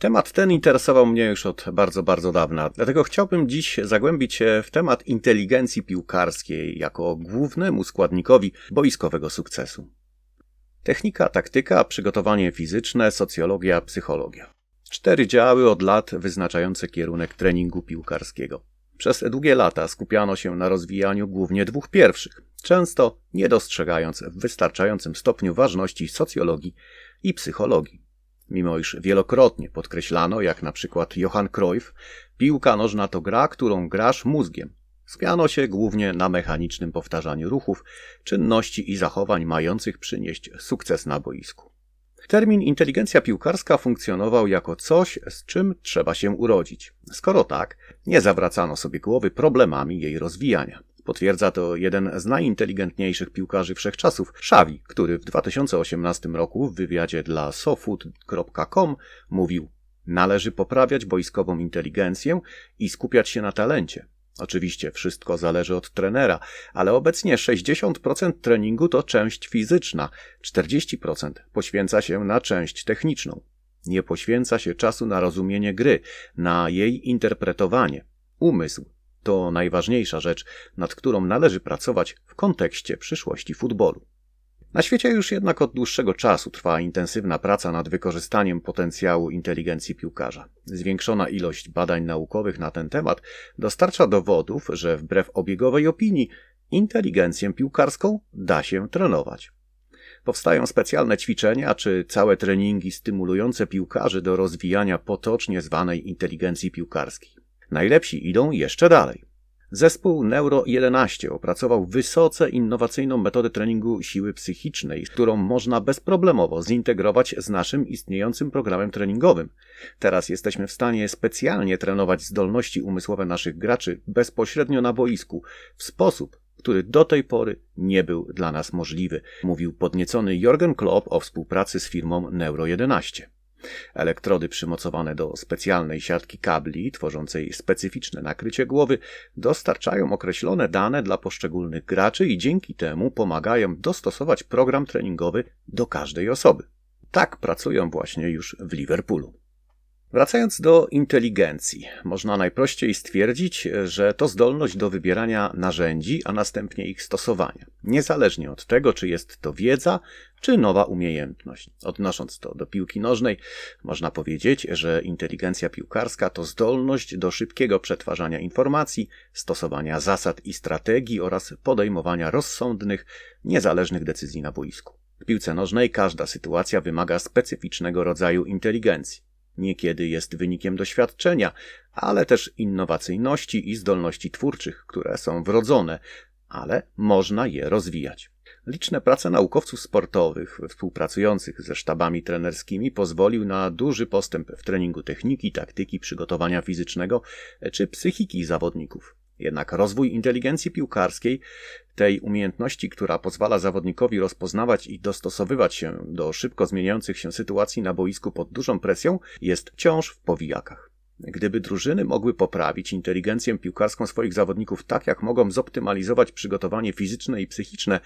Temat ten interesował mnie już od bardzo, bardzo dawna, dlatego chciałbym dziś zagłębić się w temat inteligencji piłkarskiej jako głównemu składnikowi boiskowego sukcesu. Technika, taktyka, przygotowanie fizyczne, socjologia, psychologia. Cztery działy od lat wyznaczające kierunek treningu piłkarskiego. Przez długie lata skupiano się na rozwijaniu głównie dwóch pierwszych, często nie dostrzegając w wystarczającym stopniu ważności socjologii i psychologii. Mimo iż wielokrotnie podkreślano, jak na przykład Johann Cruyff, piłka nożna to gra, którą grasz mózgiem. Skupiano się głównie na mechanicznym powtarzaniu ruchów, czynności i zachowań mających przynieść sukces na boisku. Termin inteligencja piłkarska funkcjonował jako coś, z czym trzeba się urodzić. Skoro tak, nie zawracano sobie głowy problemami jej rozwijania. Potwierdza to jeden z najinteligentniejszych piłkarzy wszechczasów, Xavi, który w 2018 roku w wywiadzie dla sofood.com mówił: Należy poprawiać boiskową inteligencję i skupiać się na talencie. Oczywiście wszystko zależy od trenera, ale obecnie 60% treningu to część fizyczna, 40% poświęca się na część techniczną. Nie poświęca się czasu na rozumienie gry, na jej interpretowanie. Umysł to najważniejsza rzecz, nad którą należy pracować w kontekście przyszłości futbolu. Na świecie już jednak od dłuższego czasu trwa intensywna praca nad wykorzystaniem potencjału inteligencji piłkarza. Zwiększona ilość badań naukowych na ten temat dostarcza dowodów, że wbrew obiegowej opinii inteligencję piłkarską da się trenować. Powstają specjalne ćwiczenia czy całe treningi stymulujące piłkarzy do rozwijania potocznie zwanej inteligencji piłkarskiej. Najlepsi idą jeszcze dalej. Zespół Neuro 11 opracował wysoce innowacyjną metodę treningu siły psychicznej, którą można bezproblemowo zintegrować z naszym istniejącym programem treningowym. Teraz jesteśmy w stanie specjalnie trenować zdolności umysłowe naszych graczy bezpośrednio na boisku, w sposób, który do tej pory nie był dla nas możliwy, mówił podniecony Jorgen Klopp o współpracy z firmą Neuro 11. Elektrody przymocowane do specjalnej siatki kabli, tworzącej specyficzne nakrycie głowy, dostarczają określone dane dla poszczególnych graczy i dzięki temu pomagają dostosować program treningowy do każdej osoby. Tak pracują właśnie już w Liverpoolu. Wracając do inteligencji, można najprościej stwierdzić, że to zdolność do wybierania narzędzi, a następnie ich stosowania, niezależnie od tego, czy jest to wiedza, czy nowa umiejętność. Odnosząc to do piłki nożnej, można powiedzieć, że inteligencja piłkarska to zdolność do szybkiego przetwarzania informacji, stosowania zasad i strategii oraz podejmowania rozsądnych, niezależnych decyzji na boisku. W piłce nożnej każda sytuacja wymaga specyficznego rodzaju inteligencji niekiedy jest wynikiem doświadczenia, ale też innowacyjności i zdolności twórczych, które są wrodzone, ale można je rozwijać. Liczne prace naukowców sportowych współpracujących ze sztabami trenerskimi pozwolił na duży postęp w treningu techniki, taktyki, przygotowania fizycznego czy psychiki zawodników. Jednak rozwój inteligencji piłkarskiej, tej umiejętności, która pozwala zawodnikowi rozpoznawać i dostosowywać się do szybko zmieniających się sytuacji na boisku pod dużą presją, jest wciąż w powijakach. Gdyby drużyny mogły poprawić inteligencję piłkarską swoich zawodników tak, jak mogą zoptymalizować przygotowanie fizyczne i psychiczne,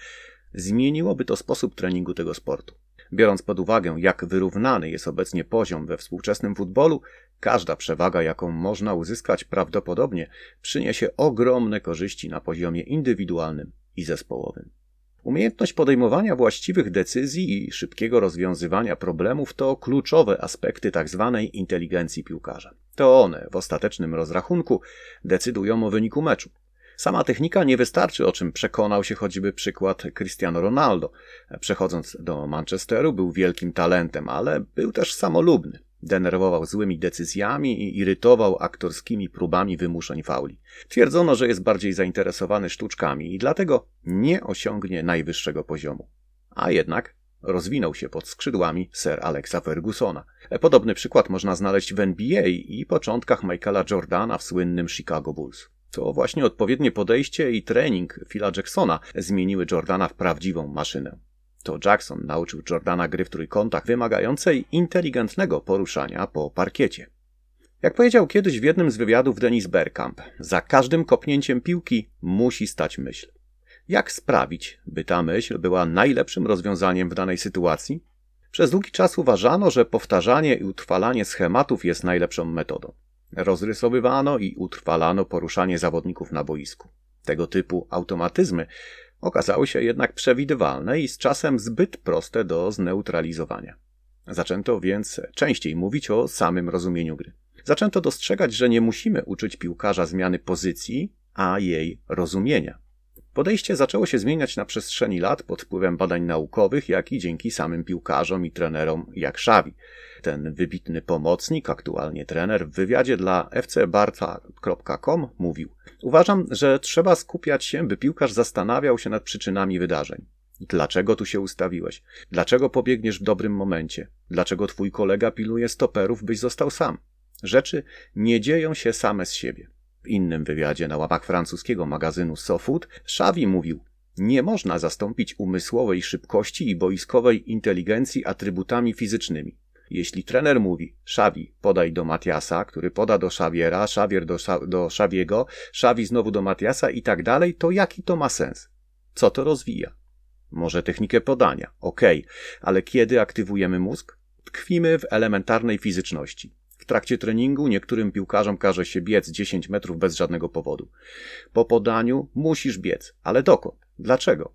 zmieniłoby to sposób treningu tego sportu. Biorąc pod uwagę, jak wyrównany jest obecnie poziom we współczesnym futbolu, każda przewaga, jaką można uzyskać, prawdopodobnie przyniesie ogromne korzyści na poziomie indywidualnym i zespołowym. Umiejętność podejmowania właściwych decyzji i szybkiego rozwiązywania problemów to kluczowe aspekty tzw. Tak inteligencji piłkarza. To one w ostatecznym rozrachunku decydują o wyniku meczu. Sama technika nie wystarczy, o czym przekonał się choćby przykład Cristiano Ronaldo. Przechodząc do Manchesteru był wielkim talentem, ale był też samolubny. Denerwował złymi decyzjami i irytował aktorskimi próbami wymuszeń fauli. Twierdzono, że jest bardziej zainteresowany sztuczkami i dlatego nie osiągnie najwyższego poziomu. A jednak rozwinął się pod skrzydłami Sir Alexa Fergusona. Podobny przykład można znaleźć w NBA i początkach Michaela Jordana w słynnym Chicago Bulls. To właśnie odpowiednie podejście i trening Phila Jacksona zmieniły Jordana w prawdziwą maszynę. To Jackson nauczył Jordana gry w trójkątach wymagającej inteligentnego poruszania po parkiecie. Jak powiedział kiedyś w jednym z wywiadów Denis Bergkamp, za każdym kopnięciem piłki musi stać myśl. Jak sprawić, by ta myśl była najlepszym rozwiązaniem w danej sytuacji? Przez długi czas uważano, że powtarzanie i utrwalanie schematów jest najlepszą metodą. Rozrysowywano i utrwalano poruszanie zawodników na boisku. Tego typu automatyzmy okazały się jednak przewidywalne i z czasem zbyt proste do zneutralizowania. Zaczęto więc częściej mówić o samym rozumieniu gry. Zaczęto dostrzegać, że nie musimy uczyć piłkarza zmiany pozycji, a jej rozumienia. Podejście zaczęło się zmieniać na przestrzeni lat pod wpływem badań naukowych, jak i dzięki samym piłkarzom i trenerom jak Xavi. Ten wybitny pomocnik, aktualnie trener, w wywiadzie dla fcbarca.com mówił Uważam, że trzeba skupiać się, by piłkarz zastanawiał się nad przyczynami wydarzeń. Dlaczego tu się ustawiłeś? Dlaczego pobiegniesz w dobrym momencie? Dlaczego twój kolega pilnuje stoperów, byś został sam? Rzeczy nie dzieją się same z siebie. Innym wywiadzie na łamach francuskiego magazynu SoFood Xavi mówił nie można zastąpić umysłowej szybkości i boiskowej inteligencji atrybutami fizycznymi. Jeśli trener mówi Xavi, podaj do Matiasa, który poda do Xaviera, Xavier do, do Xaviego, Xavi znowu do Matiasa i tak dalej, to jaki to ma sens? Co to rozwija? Może technikę podania, okej, okay. ale kiedy aktywujemy mózg? Tkwimy w elementarnej fizyczności. W trakcie treningu niektórym piłkarzom każe się biec 10 metrów bez żadnego powodu. Po podaniu musisz biec, ale dokąd? Dlaczego?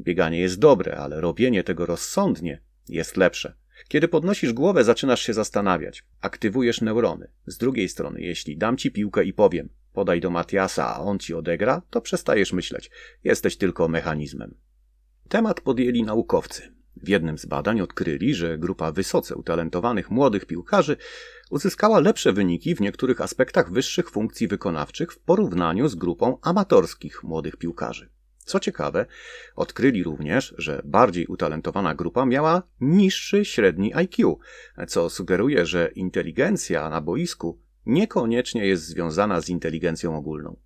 Bieganie jest dobre, ale robienie tego rozsądnie jest lepsze. Kiedy podnosisz głowę, zaczynasz się zastanawiać. Aktywujesz neurony. Z drugiej strony, jeśli dam ci piłkę i powiem, podaj do Matiasa, a on ci odegra, to przestajesz myśleć. Jesteś tylko mechanizmem. Temat podjęli naukowcy. W jednym z badań odkryli, że grupa wysoce utalentowanych młodych piłkarzy uzyskała lepsze wyniki w niektórych aspektach wyższych funkcji wykonawczych w porównaniu z grupą amatorskich młodych piłkarzy. Co ciekawe, odkryli również, że bardziej utalentowana grupa miała niższy średni IQ, co sugeruje, że inteligencja na boisku niekoniecznie jest związana z inteligencją ogólną.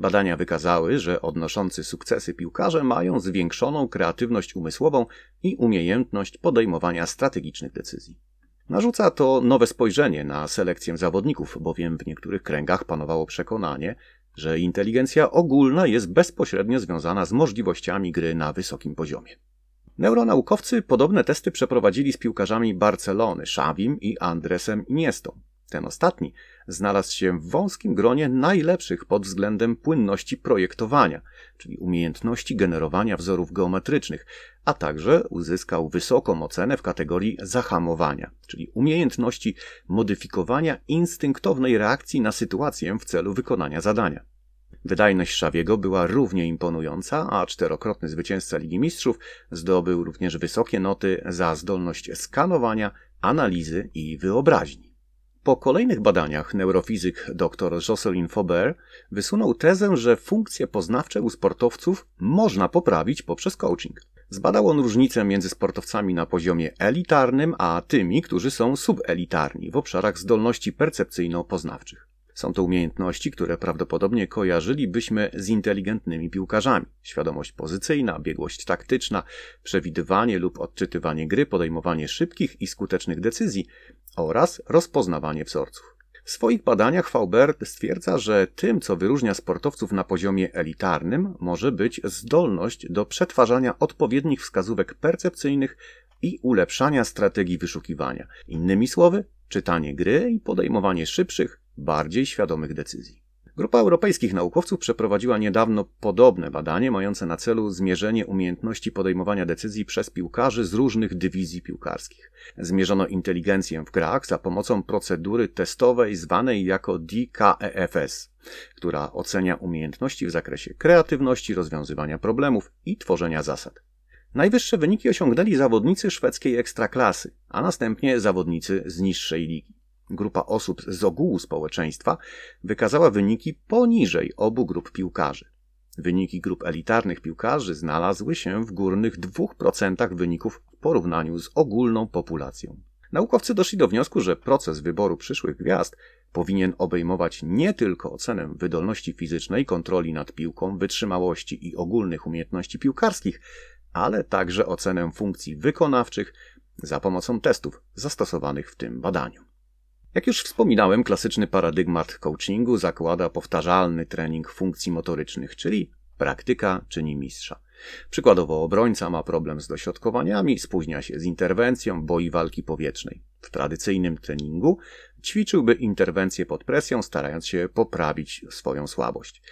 Badania wykazały, że odnoszący sukcesy piłkarze mają zwiększoną kreatywność umysłową i umiejętność podejmowania strategicznych decyzji. Narzuca to nowe spojrzenie na selekcję zawodników, bowiem w niektórych kręgach panowało przekonanie, że inteligencja ogólna jest bezpośrednio związana z możliwościami gry na wysokim poziomie. Neuronaukowcy podobne testy przeprowadzili z piłkarzami Barcelony, Xavim i Andresem Iniestą. Ten ostatni znalazł się w wąskim gronie najlepszych pod względem płynności projektowania, czyli umiejętności generowania wzorów geometrycznych, a także uzyskał wysoką ocenę w kategorii zahamowania, czyli umiejętności modyfikowania instynktownej reakcji na sytuację w celu wykonania zadania. Wydajność Szawiego była równie imponująca, a czterokrotny zwycięzca Ligi Mistrzów zdobył również wysokie noty za zdolność skanowania, analizy i wyobraźni. Po kolejnych badaniach neurofizyk dr Jocelyn Faubert wysunął tezę, że funkcje poznawcze u sportowców można poprawić poprzez coaching. Zbadał on różnicę między sportowcami na poziomie elitarnym, a tymi, którzy są subelitarni w obszarach zdolności percepcyjno-poznawczych. Są to umiejętności, które prawdopodobnie kojarzylibyśmy z inteligentnymi piłkarzami. Świadomość pozycyjna, biegłość taktyczna, przewidywanie lub odczytywanie gry, podejmowanie szybkich i skutecznych decyzji oraz rozpoznawanie wzorców. W swoich badaniach Faubert stwierdza, że tym, co wyróżnia sportowców na poziomie elitarnym, może być zdolność do przetwarzania odpowiednich wskazówek percepcyjnych i ulepszania strategii wyszukiwania. Innymi słowy, czytanie gry i podejmowanie szybszych, bardziej świadomych decyzji. Grupa europejskich naukowców przeprowadziła niedawno podobne badanie mające na celu zmierzenie umiejętności podejmowania decyzji przez piłkarzy z różnych dywizji piłkarskich. Zmierzono inteligencję w grach za pomocą procedury testowej zwanej jako DKEFS, która ocenia umiejętności w zakresie kreatywności, rozwiązywania problemów i tworzenia zasad. Najwyższe wyniki osiągnęli zawodnicy szwedzkiej ekstraklasy, a następnie zawodnicy z niższej ligi. Grupa osób z ogółu społeczeństwa wykazała wyniki poniżej obu grup piłkarzy. Wyniki grup elitarnych piłkarzy znalazły się w górnych 2% wyników w porównaniu z ogólną populacją. Naukowcy doszli do wniosku, że proces wyboru przyszłych gwiazd powinien obejmować nie tylko ocenę wydolności fizycznej, kontroli nad piłką, wytrzymałości i ogólnych umiejętności piłkarskich, ale także ocenę funkcji wykonawczych za pomocą testów zastosowanych w tym badaniu. Jak już wspominałem, klasyczny paradygmat coachingu zakłada powtarzalny trening funkcji motorycznych, czyli praktyka czyni mistrza. Przykładowo obrońca ma problem z dośrodkowaniami, spóźnia się z interwencją, boi walki powietrznej. W tradycyjnym treningu ćwiczyłby interwencję pod presją, starając się poprawić swoją słabość.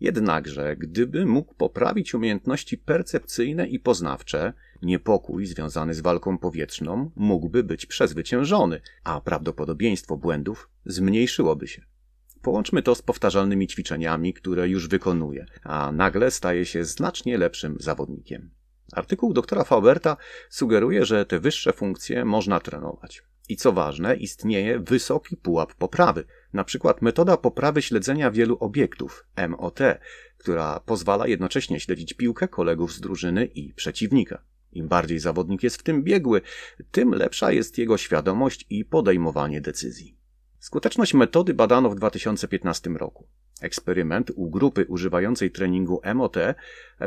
Jednakże, gdyby mógł poprawić umiejętności percepcyjne i poznawcze, niepokój związany z walką powietrzną mógłby być przezwyciężony, a prawdopodobieństwo błędów zmniejszyłoby się. Połączmy to z powtarzalnymi ćwiczeniami, które już wykonuje, a nagle staje się znacznie lepszym zawodnikiem. Artykuł doktora Fauberta sugeruje, że te wyższe funkcje można trenować. I co ważne, istnieje wysoki pułap poprawy, na przykład metoda poprawy śledzenia wielu obiektów, MOT, która pozwala jednocześnie śledzić piłkę kolegów z drużyny i przeciwnika. Im bardziej zawodnik jest w tym biegły, tym lepsza jest jego świadomość i podejmowanie decyzji. Skuteczność metody badano w 2015 roku. Eksperyment u grupy używającej treningu MOT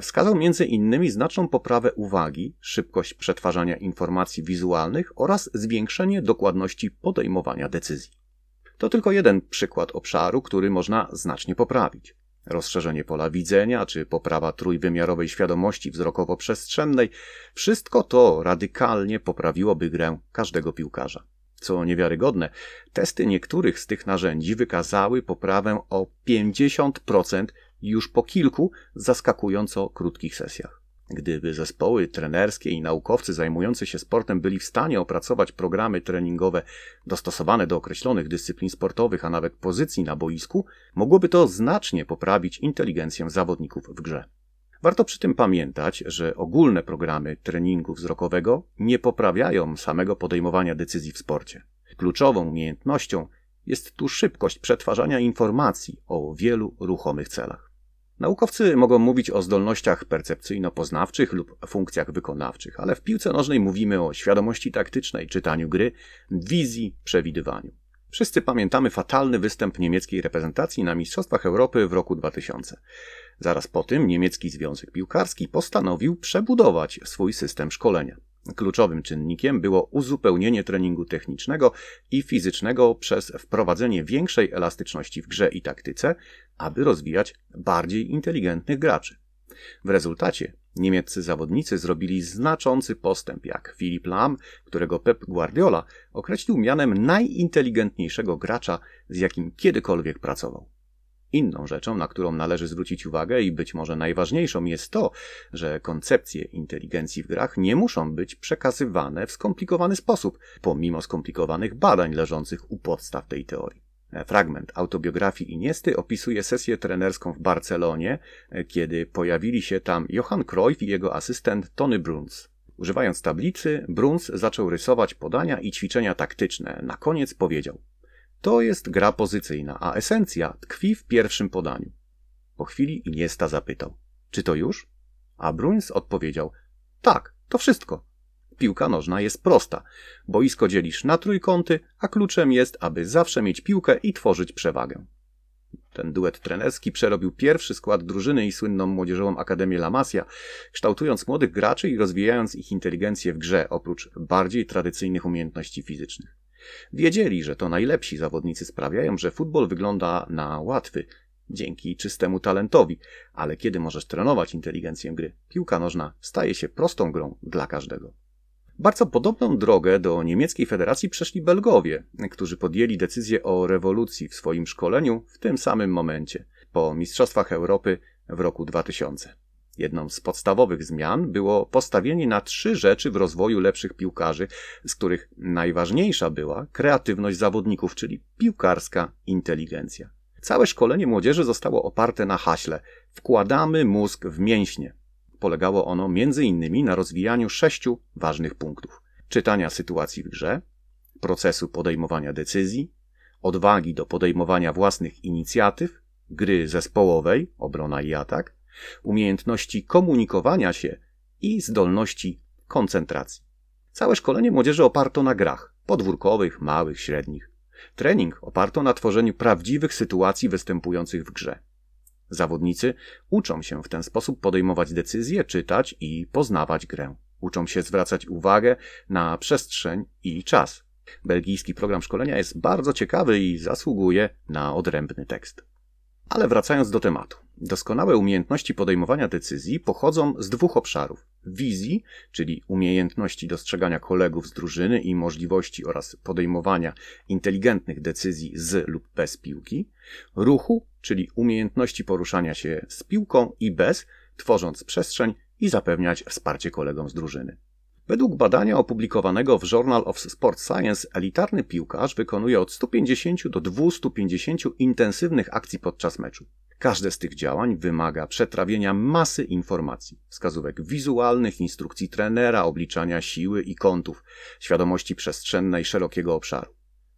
wskazał m.in. znaczną poprawę uwagi, szybkość przetwarzania informacji wizualnych oraz zwiększenie dokładności podejmowania decyzji. To tylko jeden przykład obszaru, który można znacznie poprawić. Rozszerzenie pola widzenia czy poprawa trójwymiarowej świadomości wzrokowo-przestrzennej wszystko to radykalnie poprawiłoby grę każdego piłkarza. Co niewiarygodne, testy niektórych z tych narzędzi wykazały poprawę o 50% już po kilku zaskakująco krótkich sesjach. Gdyby zespoły trenerskie i naukowcy zajmujący się sportem byli w stanie opracować programy treningowe dostosowane do określonych dyscyplin sportowych, a nawet pozycji na boisku, mogłoby to znacznie poprawić inteligencję zawodników w grze. Warto przy tym pamiętać, że ogólne programy treningu wzrokowego nie poprawiają samego podejmowania decyzji w sporcie. Kluczową umiejętnością jest tu szybkość przetwarzania informacji o wielu ruchomych celach. Naukowcy mogą mówić o zdolnościach percepcyjno-poznawczych lub funkcjach wykonawczych, ale w piłce nożnej mówimy o świadomości taktycznej, czytaniu gry, wizji, przewidywaniu. Wszyscy pamiętamy fatalny występ niemieckiej reprezentacji na Mistrzostwach Europy w roku 2000. Zaraz po tym niemiecki Związek Piłkarski postanowił przebudować swój system szkolenia. Kluczowym czynnikiem było uzupełnienie treningu technicznego i fizycznego przez wprowadzenie większej elastyczności w grze i taktyce, aby rozwijać bardziej inteligentnych graczy. W rezultacie niemieccy zawodnicy zrobili znaczący postęp, jak Filip Lam, którego Pep Guardiola określił mianem najinteligentniejszego gracza, z jakim kiedykolwiek pracował. Inną rzeczą, na którą należy zwrócić uwagę i być może najważniejszą jest to, że koncepcje inteligencji w grach nie muszą być przekazywane w skomplikowany sposób, pomimo skomplikowanych badań leżących u podstaw tej teorii. Fragment autobiografii Iniesty opisuje sesję trenerską w Barcelonie, kiedy pojawili się tam Johan Cruyff i jego asystent Tony Bruns. Używając tablicy, Bruns zaczął rysować podania i ćwiczenia taktyczne. Na koniec powiedział: to jest gra pozycyjna, a esencja tkwi w pierwszym podaniu. Po chwili Iniesta zapytał: Czy to już? A Bruins odpowiedział: Tak, to wszystko. Piłka nożna jest prosta. Boisko dzielisz na trójkąty, a kluczem jest, aby zawsze mieć piłkę i tworzyć przewagę. Ten duet trenerski przerobił pierwszy skład drużyny i słynną młodzieżową Akademię La Masia, kształtując młodych graczy i rozwijając ich inteligencję w grze, oprócz bardziej tradycyjnych umiejętności fizycznych. Wiedzieli, że to najlepsi zawodnicy sprawiają, że futbol wygląda na łatwy, dzięki czystemu talentowi, ale kiedy możesz trenować inteligencję gry, piłka nożna staje się prostą grą dla każdego. Bardzo podobną drogę do niemieckiej federacji przeszli Belgowie, którzy podjęli decyzję o rewolucji w swoim szkoleniu w tym samym momencie, po Mistrzostwach Europy w roku 2000. Jedną z podstawowych zmian było postawienie na trzy rzeczy w rozwoju lepszych piłkarzy, z których najważniejsza była kreatywność zawodników, czyli piłkarska inteligencja. Całe szkolenie młodzieży zostało oparte na haśle wkładamy mózg w mięśnie. Polegało ono m.in. na rozwijaniu sześciu ważnych punktów: czytania sytuacji w grze, procesu podejmowania decyzji, odwagi do podejmowania własnych inicjatyw, gry zespołowej, obrona i atak, umiejętności komunikowania się i zdolności koncentracji. Całe szkolenie młodzieży oparto na grach podwórkowych, małych, średnich. Trening oparto na tworzeniu prawdziwych sytuacji występujących w grze. Zawodnicy uczą się w ten sposób podejmować decyzje, czytać i poznawać grę. Uczą się zwracać uwagę na przestrzeń i czas. Belgijski program szkolenia jest bardzo ciekawy i zasługuje na odrębny tekst. Ale wracając do tematu. Doskonałe umiejętności podejmowania decyzji pochodzą z dwóch obszarów: wizji, czyli umiejętności dostrzegania kolegów z drużyny i możliwości oraz podejmowania inteligentnych decyzji z lub bez piłki, ruchu, czyli umiejętności poruszania się z piłką i bez, tworząc przestrzeń i zapewniać wsparcie kolegom z drużyny. Według badania opublikowanego w Journal of Sport Science elitarny piłkarz wykonuje od 150 do 250 intensywnych akcji podczas meczu. Każde z tych działań wymaga przetrawienia masy informacji, wskazówek wizualnych, instrukcji trenera, obliczania siły i kątów, świadomości przestrzennej szerokiego obszaru.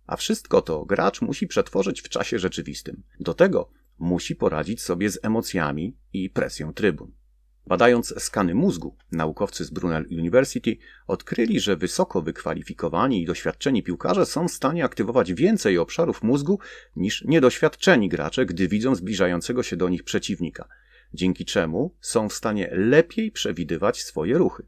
A wszystko to gracz musi przetworzyć w czasie rzeczywistym. Do tego musi poradzić sobie z emocjami i presją trybun. Badając skany mózgu, naukowcy z Brunel University odkryli, że wysoko wykwalifikowani i doświadczeni piłkarze są w stanie aktywować więcej obszarów mózgu niż niedoświadczeni gracze, gdy widzą zbliżającego się do nich przeciwnika, dzięki czemu są w stanie lepiej przewidywać swoje ruchy.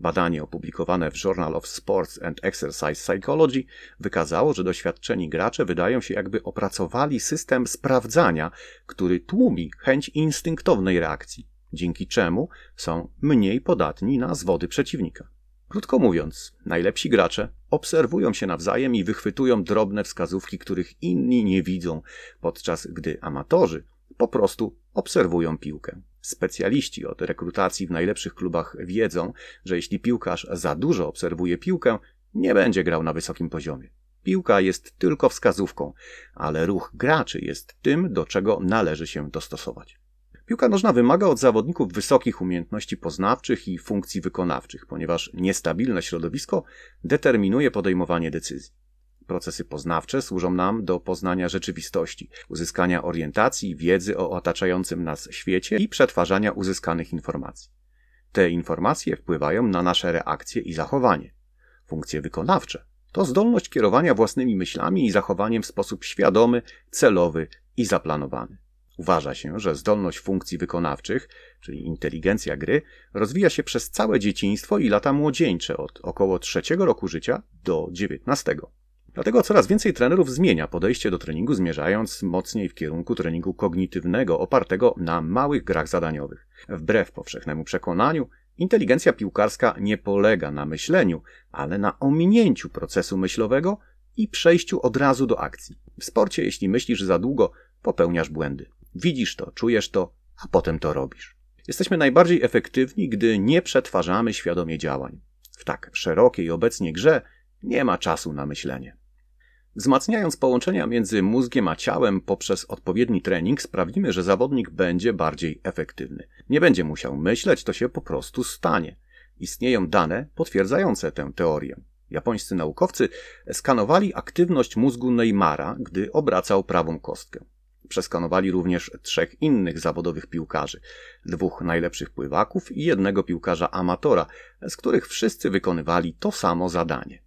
Badanie opublikowane w Journal of Sports and Exercise Psychology wykazało, że doświadczeni gracze wydają się jakby opracowali system sprawdzania, który tłumi chęć instynktownej reakcji dzięki czemu są mniej podatni na zwody przeciwnika. Krótko mówiąc, najlepsi gracze obserwują się nawzajem i wychwytują drobne wskazówki, których inni nie widzą, podczas gdy amatorzy po prostu obserwują piłkę. Specjaliści od rekrutacji w najlepszych klubach wiedzą, że jeśli piłkarz za dużo obserwuje piłkę, nie będzie grał na wysokim poziomie. Piłka jest tylko wskazówką, ale ruch graczy jest tym, do czego należy się dostosować. Piłka nożna wymaga od zawodników wysokich umiejętności poznawczych i funkcji wykonawczych, ponieważ niestabilne środowisko determinuje podejmowanie decyzji. Procesy poznawcze służą nam do poznania rzeczywistości, uzyskania orientacji, wiedzy o otaczającym nas świecie i przetwarzania uzyskanych informacji. Te informacje wpływają na nasze reakcje i zachowanie. Funkcje wykonawcze to zdolność kierowania własnymi myślami i zachowaniem w sposób świadomy, celowy i zaplanowany. Uważa się, że zdolność funkcji wykonawczych, czyli inteligencja gry, rozwija się przez całe dzieciństwo i lata młodzieńcze od około trzeciego roku życia do dziewiętnastego. Dlatego coraz więcej trenerów zmienia podejście do treningu, zmierzając mocniej w kierunku treningu kognitywnego, opartego na małych grach zadaniowych. Wbrew powszechnemu przekonaniu, inteligencja piłkarska nie polega na myśleniu, ale na ominięciu procesu myślowego i przejściu od razu do akcji. W sporcie, jeśli myślisz za długo, popełniasz błędy. Widzisz to, czujesz to, a potem to robisz. Jesteśmy najbardziej efektywni, gdy nie przetwarzamy świadomie działań. W tak szerokiej obecnie grze nie ma czasu na myślenie. Wzmacniając połączenia między mózgiem a ciałem poprzez odpowiedni trening, sprawimy, że zawodnik będzie bardziej efektywny. Nie będzie musiał myśleć, to się po prostu stanie. Istnieją dane potwierdzające tę teorię. Japońscy naukowcy skanowali aktywność mózgu Neymara, gdy obracał prawą kostkę. Przeskanowali również trzech innych zawodowych piłkarzy, dwóch najlepszych pływaków i jednego piłkarza amatora, z których wszyscy wykonywali to samo zadanie.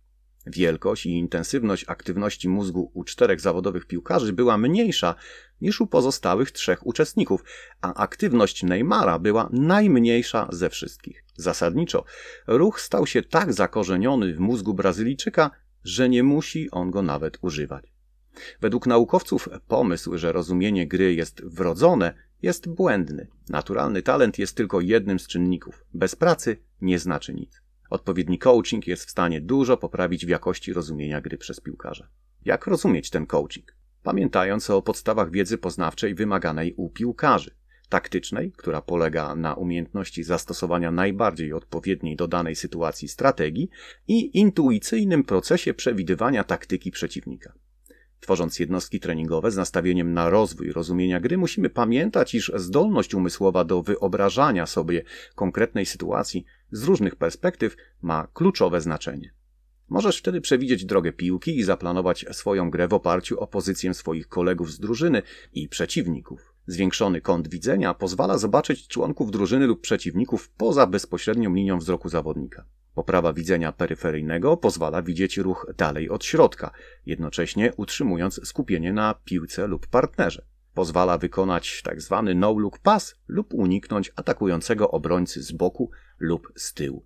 Wielkość i intensywność aktywności mózgu u czterech zawodowych piłkarzy była mniejsza niż u pozostałych trzech uczestników, a aktywność Neymara była najmniejsza ze wszystkich. Zasadniczo ruch stał się tak zakorzeniony w mózgu Brazylijczyka, że nie musi on go nawet używać. Według naukowców pomysł, że rozumienie gry jest wrodzone, jest błędny. Naturalny talent jest tylko jednym z czynników. Bez pracy nie znaczy nic. Odpowiedni coaching jest w stanie dużo poprawić w jakości rozumienia gry przez piłkarza. Jak rozumieć ten coaching? Pamiętając o podstawach wiedzy poznawczej wymaganej u piłkarzy. Taktycznej, która polega na umiejętności zastosowania najbardziej odpowiedniej do danej sytuacji strategii i intuicyjnym procesie przewidywania taktyki przeciwnika. Tworząc jednostki treningowe z nastawieniem na rozwój rozumienia gry, musimy pamiętać, iż zdolność umysłowa do wyobrażania sobie konkretnej sytuacji z różnych perspektyw ma kluczowe znaczenie. Możesz wtedy przewidzieć drogę piłki i zaplanować swoją grę w oparciu o pozycję swoich kolegów z drużyny i przeciwników. Zwiększony kąt widzenia pozwala zobaczyć członków drużyny lub przeciwników poza bezpośrednią linią wzroku zawodnika. Poprawa widzenia peryferyjnego pozwala widzieć ruch dalej od środka, jednocześnie utrzymując skupienie na piłce lub partnerze. Pozwala wykonać tzw. Tak no-look pass lub uniknąć atakującego obrońcy z boku lub z tyłu.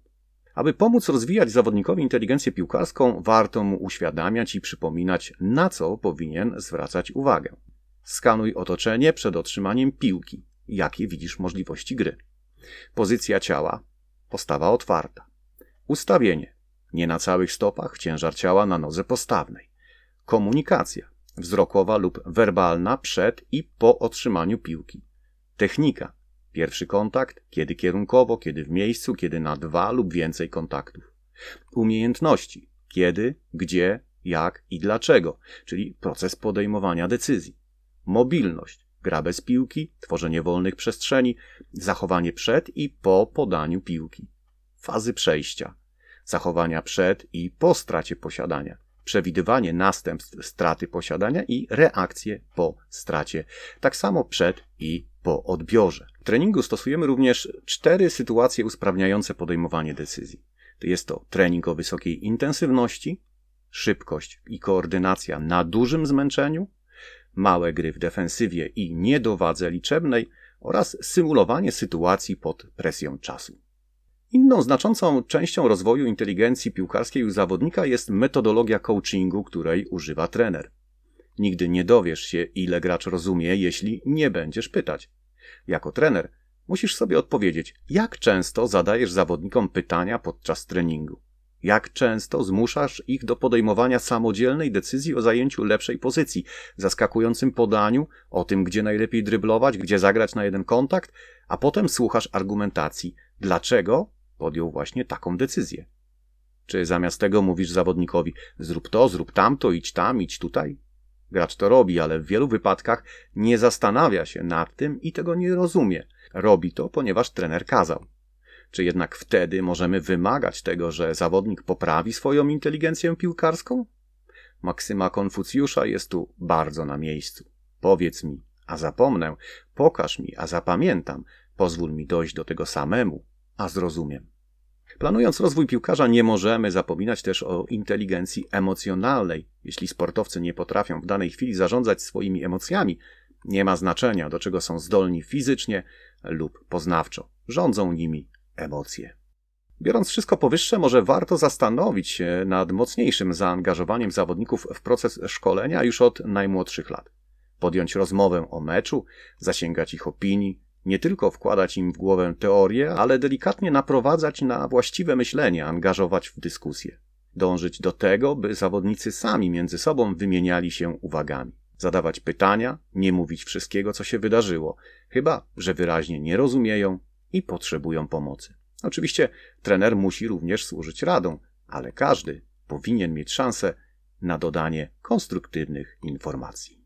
Aby pomóc rozwijać zawodnikowi inteligencję piłkarską, warto mu uświadamiać i przypominać, na co powinien zwracać uwagę. Skanuj otoczenie przed otrzymaniem piłki. Jakie widzisz możliwości gry? Pozycja ciała. Postawa otwarta. Ustawienie. Nie na całych stopach, ciężar ciała na nodze postawnej. Komunikacja. Wzrokowa lub werbalna przed i po otrzymaniu piłki. Technika. Pierwszy kontakt, kiedy kierunkowo, kiedy w miejscu, kiedy na dwa lub więcej kontaktów. Umiejętności. Kiedy, gdzie, jak i dlaczego, czyli proces podejmowania decyzji. Mobilność. Gra bez piłki, tworzenie wolnych przestrzeni, zachowanie przed i po podaniu piłki. Fazy przejścia. Zachowania przed i po stracie posiadania przewidywanie następstw straty posiadania i reakcje po stracie, tak samo przed i po odbiorze. W treningu stosujemy również cztery sytuacje usprawniające podejmowanie decyzji. Jest to trening o wysokiej intensywności, szybkość i koordynacja na dużym zmęczeniu, małe gry w defensywie i niedowadze liczebnej oraz symulowanie sytuacji pod presją czasu. Inną znaczącą częścią rozwoju inteligencji piłkarskiej u zawodnika jest metodologia coachingu, której używa trener. Nigdy nie dowiesz się, ile gracz rozumie, jeśli nie będziesz pytać. Jako trener musisz sobie odpowiedzieć, jak często zadajesz zawodnikom pytania podczas treningu. Jak często zmuszasz ich do podejmowania samodzielnej decyzji o zajęciu lepszej pozycji, zaskakującym podaniu, o tym, gdzie najlepiej dryblować, gdzie zagrać na jeden kontakt, a potem słuchasz argumentacji, dlaczego podjął właśnie taką decyzję. Czy zamiast tego mówisz zawodnikowi: zrób to, zrób tamto, idź tam, idź tutaj? Gracz to robi, ale w wielu wypadkach nie zastanawia się nad tym i tego nie rozumie. Robi to, ponieważ trener kazał. Czy jednak wtedy możemy wymagać tego, że zawodnik poprawi swoją inteligencję piłkarską? Maksyma Konfucjusza jest tu bardzo na miejscu. Powiedz mi, a zapomnę, pokaż mi, a zapamiętam, pozwól mi dojść do tego samemu, a zrozumiem. Planując rozwój piłkarza, nie możemy zapominać też o inteligencji emocjonalnej. Jeśli sportowcy nie potrafią w danej chwili zarządzać swoimi emocjami, nie ma znaczenia, do czego są zdolni fizycznie lub poznawczo. Rządzą nimi emocje. Biorąc wszystko powyższe, może warto zastanowić się nad mocniejszym zaangażowaniem zawodników w proces szkolenia już od najmłodszych lat. Podjąć rozmowę o meczu, zasięgać ich opinii, nie tylko wkładać im w głowę teorię, ale delikatnie naprowadzać na właściwe myślenie, angażować w dyskusję. Dążyć do tego, by zawodnicy sami między sobą wymieniali się uwagami. Zadawać pytania, nie mówić wszystkiego, co się wydarzyło, chyba że wyraźnie nie rozumieją i potrzebują pomocy. Oczywiście trener musi również służyć radą, ale każdy powinien mieć szansę na dodanie konstruktywnych informacji.